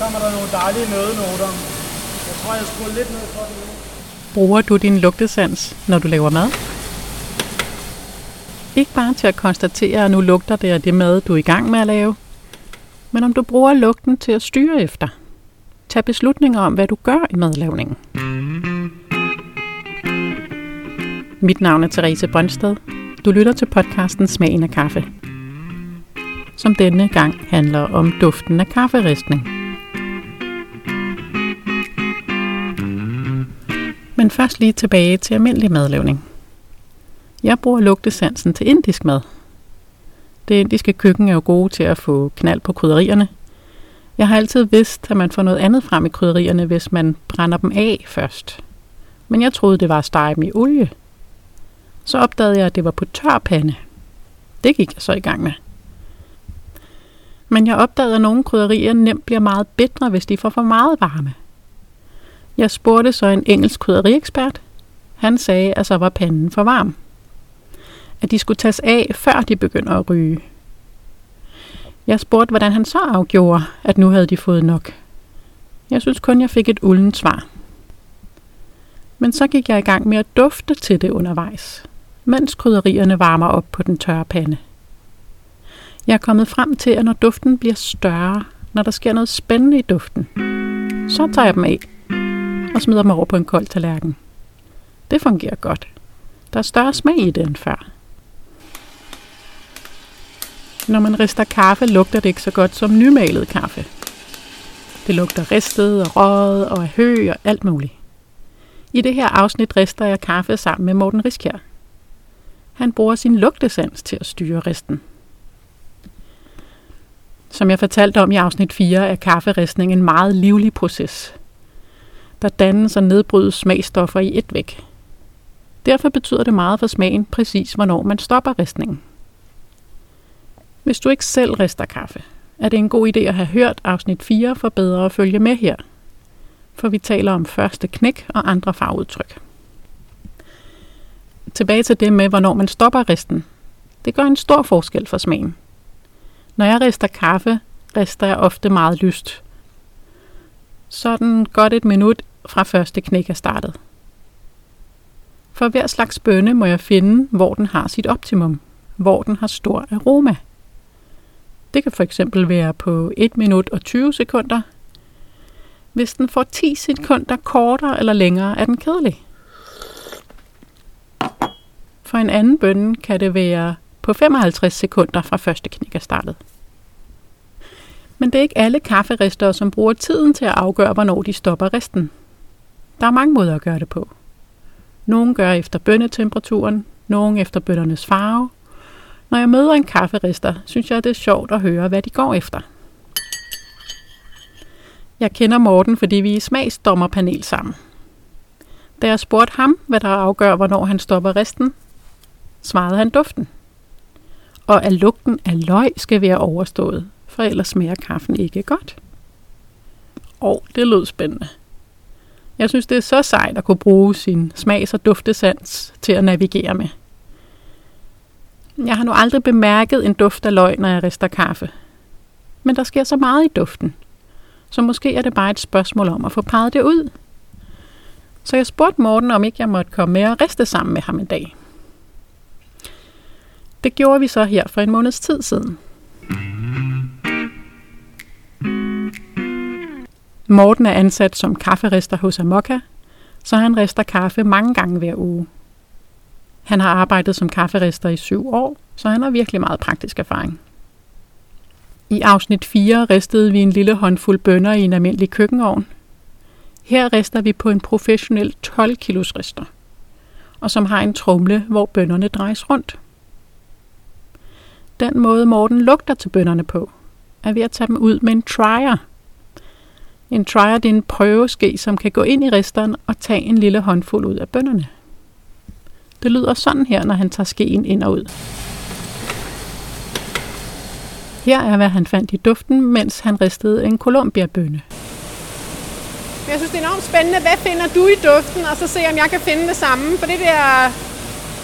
kommer der nogle dejlige nødenoter. Jeg tror, jeg skruer lidt ned for den nu. Bruger du din lugtesans, når du laver mad? Ikke bare til at konstatere, at nu lugter det af det mad, du er i gang med at lave, men om du bruger lugten til at styre efter. Tag beslutninger om, hvad du gør i madlavningen. Mit navn er Therese Brøndsted. Du lytter til podcasten Smagen af kaffe, som denne gang handler om duften af kafferistning. Men først lige tilbage til almindelig madlavning. Jeg bruger lugtesansen til indisk mad. Det indiske køkken er jo gode til at få knald på krydderierne. Jeg har altid vidst, at man får noget andet frem i krydderierne, hvis man brænder dem af først. Men jeg troede, det var at stege dem i olie. Så opdagede jeg, at det var på tør pande. Det gik jeg så i gang med. Men jeg opdagede, at nogle krydderier nemt bliver meget bedre, hvis de får for meget varme. Jeg spurgte så en engelsk krydderiekspert. Han sagde, at så var panden for varm. At de skulle tages af, før de begynder at ryge. Jeg spurgte, hvordan han så afgjorde, at nu havde de fået nok. Jeg synes kun, jeg fik et uldent svar. Men så gik jeg i gang med at dufte til det undervejs, mens krydderierne varmer op på den tørre pande. Jeg er kommet frem til, at når duften bliver større, når der sker noget spændende i duften, så tager jeg dem af og smider dem over på en kold tallerken. Det fungerer godt. Der er større smag i det end før. Når man rister kaffe, lugter det ikke så godt som nymalet kaffe. Det lugter ristet og røget og af hø og alt muligt. I det her afsnit rister jeg kaffe sammen med Morten Riskjær. Han bruger sin lugtesans til at styre risten. Som jeg fortalte om i afsnit 4, er kafferistning en meget livlig proces. Der dannes og nedbrydes smagstoffer i et væk. Derfor betyder det meget for smagen præcis, hvornår man stopper ristningen. Hvis du ikke selv rister kaffe, er det en god idé at have hørt afsnit 4 for bedre at følge med her. For vi taler om første knæk og andre farveudtryk. Tilbage til det med, hvornår man stopper risten. Det gør en stor forskel for smagen. Når jeg rister kaffe, rister jeg ofte meget lyst. Sådan godt et minut fra første knæk er startet. For hver slags bønne må jeg finde, hvor den har sit optimum, hvor den har stor aroma. Det kan for eksempel være på 1 minut og 20 sekunder. Hvis den får 10 sekunder kortere eller længere, er den kedelig. For en anden bønne kan det være på 55 sekunder fra første knæk er startet. Men det er ikke alle kafferistere, som bruger tiden til at afgøre, hvornår de stopper resten. Der er mange måder at gøre det på. Nogle gør efter bønnetemperaturen, nogle efter bønnernes farve. Når jeg møder en kafferister, synes jeg, det er sjovt at høre, hvad de går efter. Jeg kender Morten, fordi vi er i smagsdommerpanel sammen. Da jeg spurgte ham, hvad der afgør, hvornår han stopper resten, svarede han duften. Og at lugten af løg skal være overstået, for ellers smager kaffen ikke godt. Og det lød spændende. Jeg synes, det er så sejt at kunne bruge sin smags- og duftesans til at navigere med. Jeg har nu aldrig bemærket en duft af løg, når jeg rister kaffe. Men der sker så meget i duften. Så måske er det bare et spørgsmål om at få peget det ud. Så jeg spurgte Morten, om ikke jeg måtte komme med og riste sammen med ham en dag. Det gjorde vi så her for en måneds tid siden. Morten er ansat som kafferister hos Amokka, så han rister kaffe mange gange hver uge. Han har arbejdet som kafferister i syv år, så han har virkelig meget praktisk erfaring. I afsnit 4 ristede vi en lille håndfuld bønner i en almindelig køkkenovn. Her rister vi på en professionel 12 kilos rister, og som har en trumle, hvor bønderne drejes rundt. Den måde Morten lugter til bønderne på, er ved at tage dem ud med en tryer – en triad er en prøveske, som kan gå ind i risteren og tage en lille håndfuld ud af bønderne. Det lyder sådan her, når han tager skeen ind og ud. Her er, hvad han fandt i duften, mens han ristede en Columbia-bønne. Jeg synes, det er enormt spændende. Hvad finder du i duften? Og så se, om jeg kan finde det samme. For det der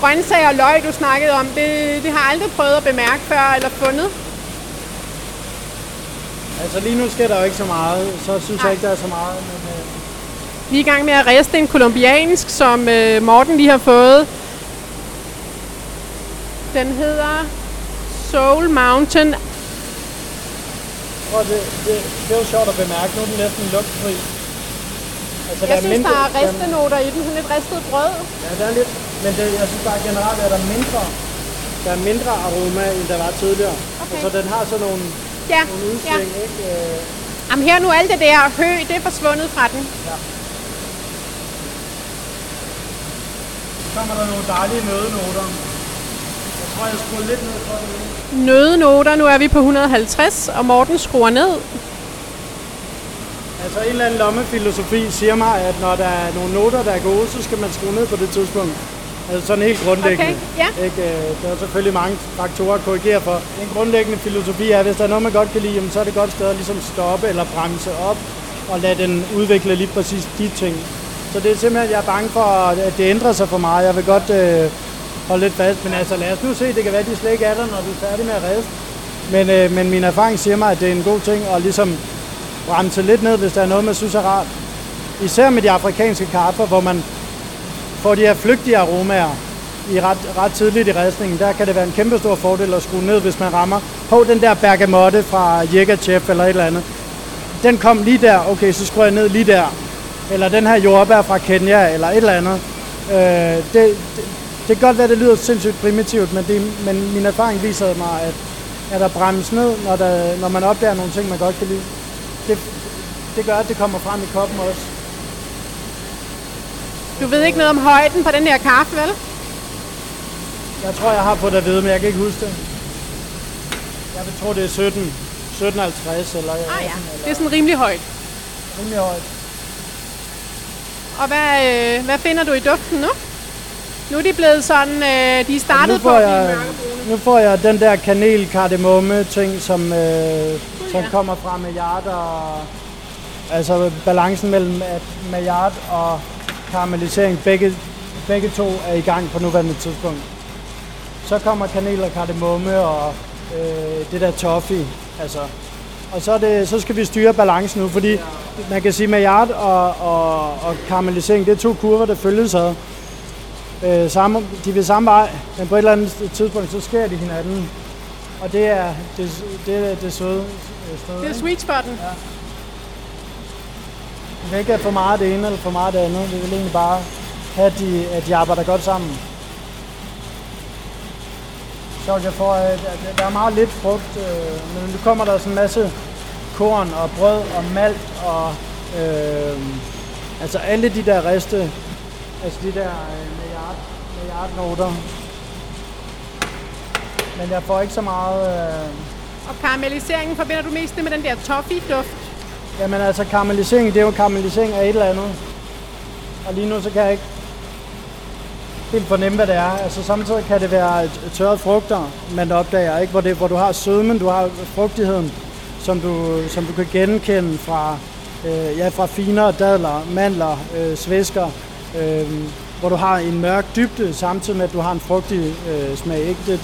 grøntsager og løg, du snakkede om, det, det har jeg aldrig prøvet at bemærke før eller fundet. Altså lige nu sker der jo ikke så meget, så synes Nej. jeg ikke, der er så meget. Men, øh, Vi er i gang med at riste en kolumbiansk, som øh, Morten lige har fået. Den hedder Soul Mountain. prøv, det, det, det er jo sjovt at bemærke, nu er den næsten lugtfri. Altså, Jeg synes, der er der, ristenoter i den, sådan lidt ristet brød. ja, der er lidt, men det, jeg synes bare generelt, at der er mindre, der er mindre aroma, end der var tidligere. Okay. Altså, den har sådan nogle, Ja, ja. ikke? Øh, Jamen her nu alt det der hø, det er forsvundet fra den. så kommer der nogle dejlige nødenoter. Jeg tror, jeg skruer lidt ned for det. nu. Nødenoter, nu er vi på 150, og Morten skruer ned. Altså en eller anden lommefilosofi siger mig, at når der er nogle noter, der er gode, så skal man skrue ned på det tidspunkt. Altså sådan helt grundlæggende. Okay, ja. Ikke, øh, der er selvfølgelig mange faktorer at korrigere for. En grundlæggende filosofi er, at hvis der er noget, man godt kan lide, jamen, så er det godt sted at ligesom stoppe eller bremse op og lade den udvikle lige præcis de ting. Så det er simpelthen, jeg er bange for, at det ændrer sig for meget. Jeg vil godt øh, holde lidt fast, men altså lad os nu se, det kan være, at de slet ikke er der, når du er færdig med at riste. Men, øh, men min erfaring siger mig, at det er en god ting at ligesom bremse lidt ned, hvis der er noget, man synes er rart. Især med de afrikanske kaffer, hvor man får de her flygtige aromaer i ret, ret tidligt i ristningen. Der kan det være en kæmpe stor fordel at skrue ned, hvis man rammer på den der bergamotte fra Jägerchef eller et eller andet. Den kom lige der, okay, så skruer jeg ned lige der. Eller den her jordbær fra Kenya, eller et eller andet. Øh, det, det, det kan godt være, at det lyder sindssygt primitivt, men, det, men min erfaring viser mig, at, at der bremses ned, når, der, når man opdager nogle ting, man godt kan lide. Det, det gør, at det kommer frem i koppen også. Du ved ikke noget om højden på den her kaffe, vel? Jeg tror, jeg har fået det at vide, men jeg kan ikke huske det. Jeg vil tro, det er 17. 1750 eller Ah ja, 18, det er sådan rimelig højt. rimelig højt. Og hvad, øh, hvad finder du i duften nu? Nu er de blevet sådan, øh, de er startet på jeg, nu får jeg den der kanel kardemomme ting, som, øh, som ja. kommer fra Maillard og altså balancen mellem at Maillard og karamellisering, begge, begge to er i gang på nuværende tidspunkt. Så kommer kanel og kardemomme og øh, det der toffee, altså. Og så, det, så skal vi styre balancen nu, fordi man kan sige, Maillard og, og, og karamellisering, det er to kurver, der følges ad øh, samme, de vil samme vej, men på et eller andet tidspunkt, så sker de hinanden. Og det er det, det, det søde øh, sted. Det er sweet spotten. Vi vil ikke have for meget det ene eller for meget det andet. Vi vil egentlig bare have, at de, at de arbejder godt sammen. Så jeg får, øh, at der er meget lidt frugt, øh, men nu kommer der sådan en masse korn og brød og malt og øh, altså alle de der reste, altså de der øh, milliard, milliardnoter. Men jeg får ikke så meget... Øh, Og karamelliseringen forbinder du mest det med den der toffee-duft. Jamen altså, karamellisering, det er jo karamellisering af et eller andet. Og lige nu, så kan jeg ikke helt fornemme, hvad det er. Altså, samtidig kan det være tørrede frugter, man opdager, ikke? Hvor, det, hvor du har sødmen, du har frugtigheden, som du, som du kan genkende fra, øh, ja, fra finere dadler, mandler, øh, svæsker, øh, hvor du har en mørk dybde, samtidig med, at du har en frugtig øh, smag. Ikke? Det,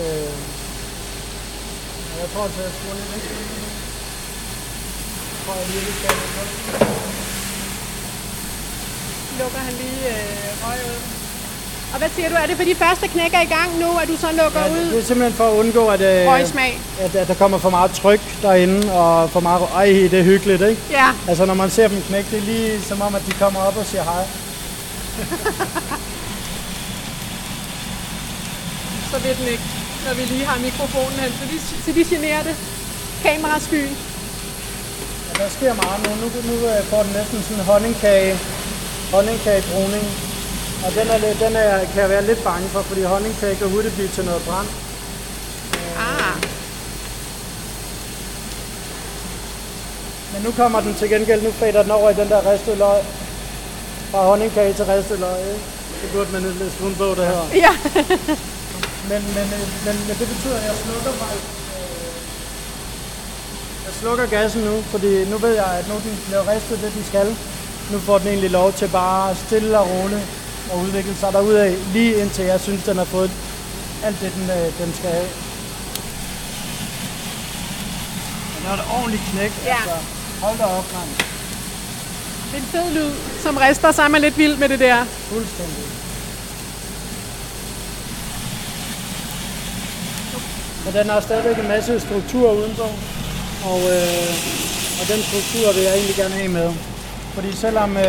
øh, jeg tror, at jeg skruer lidt væk. Jeg tror, jeg lige skal have lidt Lukker han lige øh, røg ud. Og hvad siger du? Er det fordi første knæk er i gang nu, at du så lukker Ja, ud det er simpelthen for at undgå, at, øh, røgsmag? at, at der kommer for meget tryk derinde, og for meget... Ej, det er hyggeligt, ikke? Ja, Altså, når man ser dem knække, det er lige som om, at de kommer op og siger hej. så ved den ikke, når vi lige har mikrofonen hen. Så de, så de generer det. Kameraskyen. Der sker meget nu. Nu, nu øh, får den næsten sådan en honningkage, honningkagebruning. Og den, er, lidt- den er, kan jeg være lidt bange for, fordi honningkage kan hurtigt blive til noget brand. Ah, Men nu kommer den til gengæld, nu fader den over i den der ristede løg. Fra honningkage til ristede løg, ikke? Det burde man læse på en bog, det her. ja. Men, men, øh, men, men det betyder, at jeg slukker faktisk... Jeg slukker gassen nu, fordi nu ved jeg, at nu den bliver ristet det, den skal. Nu får den egentlig lov til bare stille og roligt og udvikle sig derudad, lige indtil jeg synes, den har fået alt det, den, øh, den skal have. Og Det var et ordentligt knæk. Ja. Altså, hold da op, mand. Det er en fed lyd, som rister sig med lidt vild med det der. Fuldstændig. Men den har stadigvæk en masse struktur udenpå. Og, øh, og den struktur vil jeg egentlig gerne have med. Fordi selvom øh,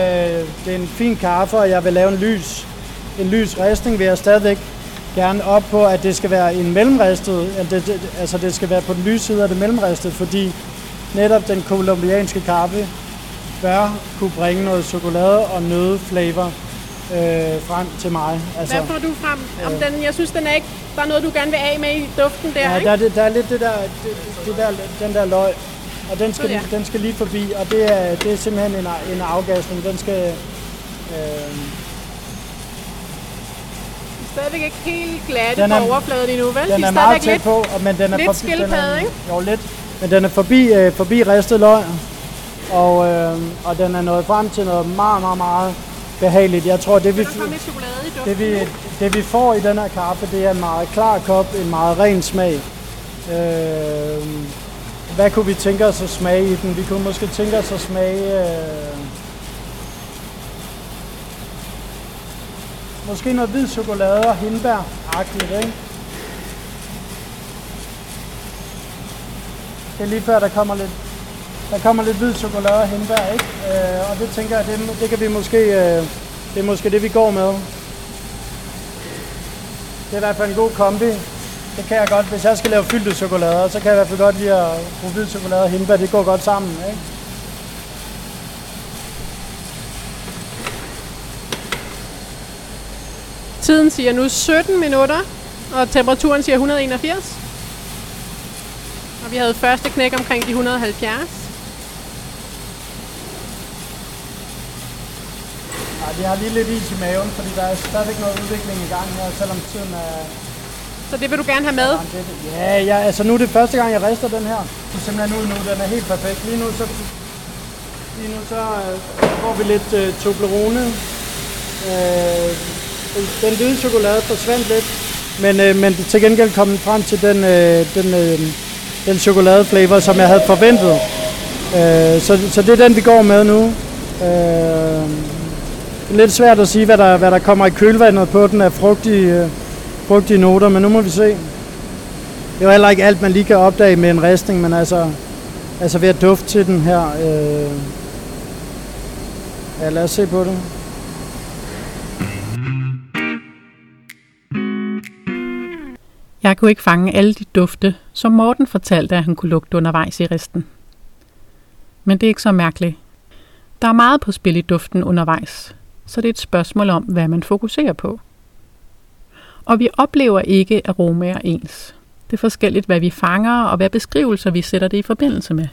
det er en fin kaffe, og jeg vil lave en lys, en lys ristning, vil jeg stadigvæk gerne op på, at det skal være en mellemristet, at det, det, altså det skal være på den lyse side af det mellemristet, fordi netop den kolumbianske kaffe bør kunne bringe noget chokolade og nøde flavor øh, frem til mig. Altså, Hvad får du frem? Om den, jeg synes, den er ikke... Der er noget, du gerne vil af med i duften der, Ja, ikke? der er, der er lidt det der, det, det der, den der løg, og den skal, Ja. den skal lige forbi, og det er, det er simpelthen en, en afgasning. Den skal, øh, Stadigvæk ikke helt glatte Den på er- overfladen endnu, vel? den De er er meget tæt lidt... på, og, men den er lidt forbi, den er, ikke? Jo, lidt. Men den er forbi, øh, forbi ristet løg, og, øh, og den er nået frem til noget meget, meget, meget behageligt. Jeg tror, det vi, det, vi, det vi får i den her kaffe, det er en meget klar kop, en meget ren smag. Øh, hvad kunne vi tænke os at smage i den? Vi kunne måske tænke os at smage... Øh, måske noget hvid chokolade og hindbær-agtigt, ikke? Det er lige før, der kommer lidt, der kommer lidt hvid chokolade og hindbær, ikke? Øh, og det tænker jeg, det, det kan vi måske... Øh, det er måske det, vi går med. Det er i hvert fald en god kombi. Det kan jeg godt, hvis jeg skal lave fyldte chokolader, så kan jeg i hvert fald godt lide at bruge hvid chokolade og hindbær. Det går godt sammen, ikke? Tiden siger nu 17 minutter, og temperaturen siger 181. Og vi havde første knæk omkring de 170. Det har lige lidt is i maven, fordi der er stadigvæk noget udvikling i gang her, selvom tiden er... Så det vil du gerne have med. Ja, ja, altså nu er det første gang, jeg rister den her. Det er simpelthen ud nu, den er helt perfekt. Lige nu så, lige nu så øh, får vi lidt øh, Toblerone. Øh, den hvide chokolade forsvandt lidt, men, øh, men til gengæld kom den frem til den, øh, den, øh, den chokoladeflavor, som jeg havde forventet. Øh, så, så det er den, vi går med nu. Øh, lidt svært at sige, hvad der, hvad der kommer i kølvandet på den af frugtige, øh, frugtige noter, men nu må vi se. Det er jo heller ikke alt, man lige kan opdage med en ristning, men altså, altså ved at dufte til den her. Øh, ja, lad os se på det. Jeg kunne ikke fange alle de dufte, som Morten fortalte, at han kunne lugte undervejs i resten. Men det er ikke så mærkeligt. Der er meget på spil i duften undervejs, så det er et spørgsmål om, hvad man fokuserer på. Og vi oplever ikke aromaer ens. Det er forskelligt, hvad vi fanger og hvad beskrivelser vi sætter det i forbindelse med.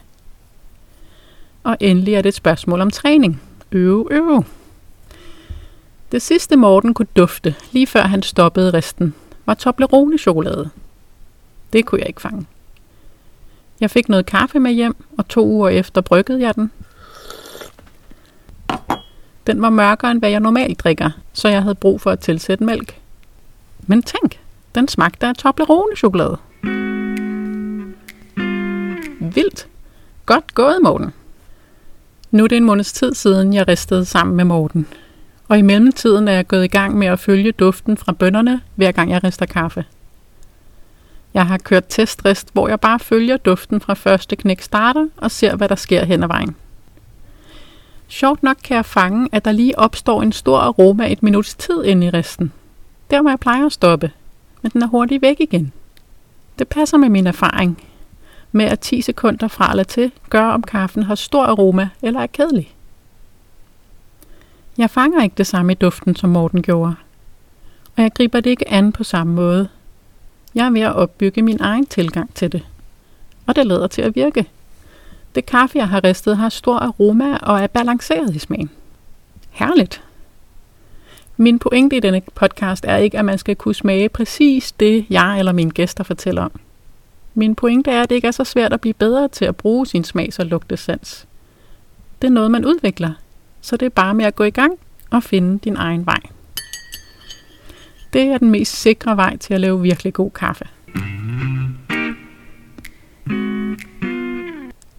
Og endelig er det et spørgsmål om træning. Øve, øve. Det sidste Morten kunne dufte, lige før han stoppede resten, var Toblerone-chokolade. Det kunne jeg ikke fange. Jeg fik noget kaffe med hjem, og to uger efter bryggede jeg den. Den var mørkere end hvad jeg normalt drikker, så jeg havde brug for at tilsætte mælk. Men tænk, den smagte af Toblerone-chokolade. Vildt. Godt gået, Morten. Nu er det en måneds tid siden, jeg ristede sammen med Morten. Og i mellemtiden er jeg gået i gang med at følge duften fra bønderne, hver gang jeg rister kaffe. Jeg har kørt testrist, hvor jeg bare følger duften fra første knæk starter og ser, hvad der sker hen ad vejen. Sjovt nok kan jeg fange, at der lige opstår en stor aroma et minuts tid inde i resten. Der må jeg pleje at stoppe, men den er hurtigt væk igen. Det passer med min erfaring med, at 10 sekunder fra eller til gør, om kaffen har stor aroma eller er kedelig. Jeg fanger ikke det samme i duften, som Morten gjorde. Og jeg griber det ikke an på samme måde. Jeg er ved at opbygge min egen tilgang til det. Og det lader til at virke. Det kaffe, jeg har ristet, har stor aroma og er balanceret i smagen. Herligt. Min pointe i denne podcast er ikke, at man skal kunne smage præcis det, jeg eller mine gæster fortæller om. Min pointe er, at det ikke er så svært at blive bedre til at bruge sin smags- og lugtesans. Det er noget, man udvikler, så det er bare med at gå i gang og finde din egen vej. Det er den mest sikre vej til at lave virkelig god kaffe.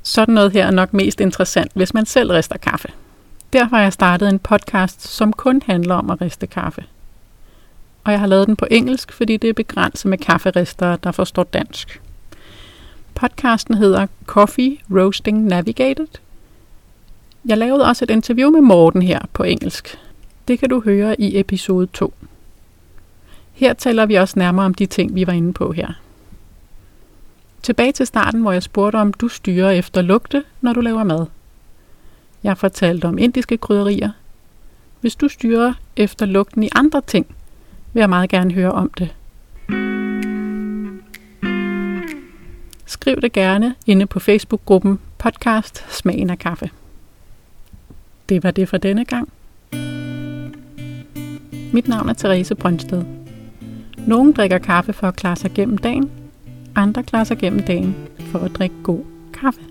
Sådan noget her er nok mest interessant, hvis man selv rister kaffe. Derfor har jeg startet en podcast, som kun handler om at riste kaffe. Og jeg har lavet den på engelsk, fordi det er begrænset med kafferistere, der forstår dansk. Podcasten hedder Coffee Roasting Navigated. Jeg lavede også et interview med Morten her på engelsk. Det kan du høre i episode 2. Her taler vi også nærmere om de ting, vi var inde på her. Tilbage til starten, hvor jeg spurgte om du styrer efter lugte, når du laver mad. Jeg fortalte om indiske krydderier. Hvis du styrer efter lugten i andre ting, vil jeg meget gerne høre om det. Skriv det gerne inde på Facebook-gruppen podcast Smagen af kaffe. Det var det for denne gang. Mit navn er Therese Brøndsted. Nogle drikker kaffe for at klare sig gennem dagen, andre klasser gennem dagen for at drikke god kaffe.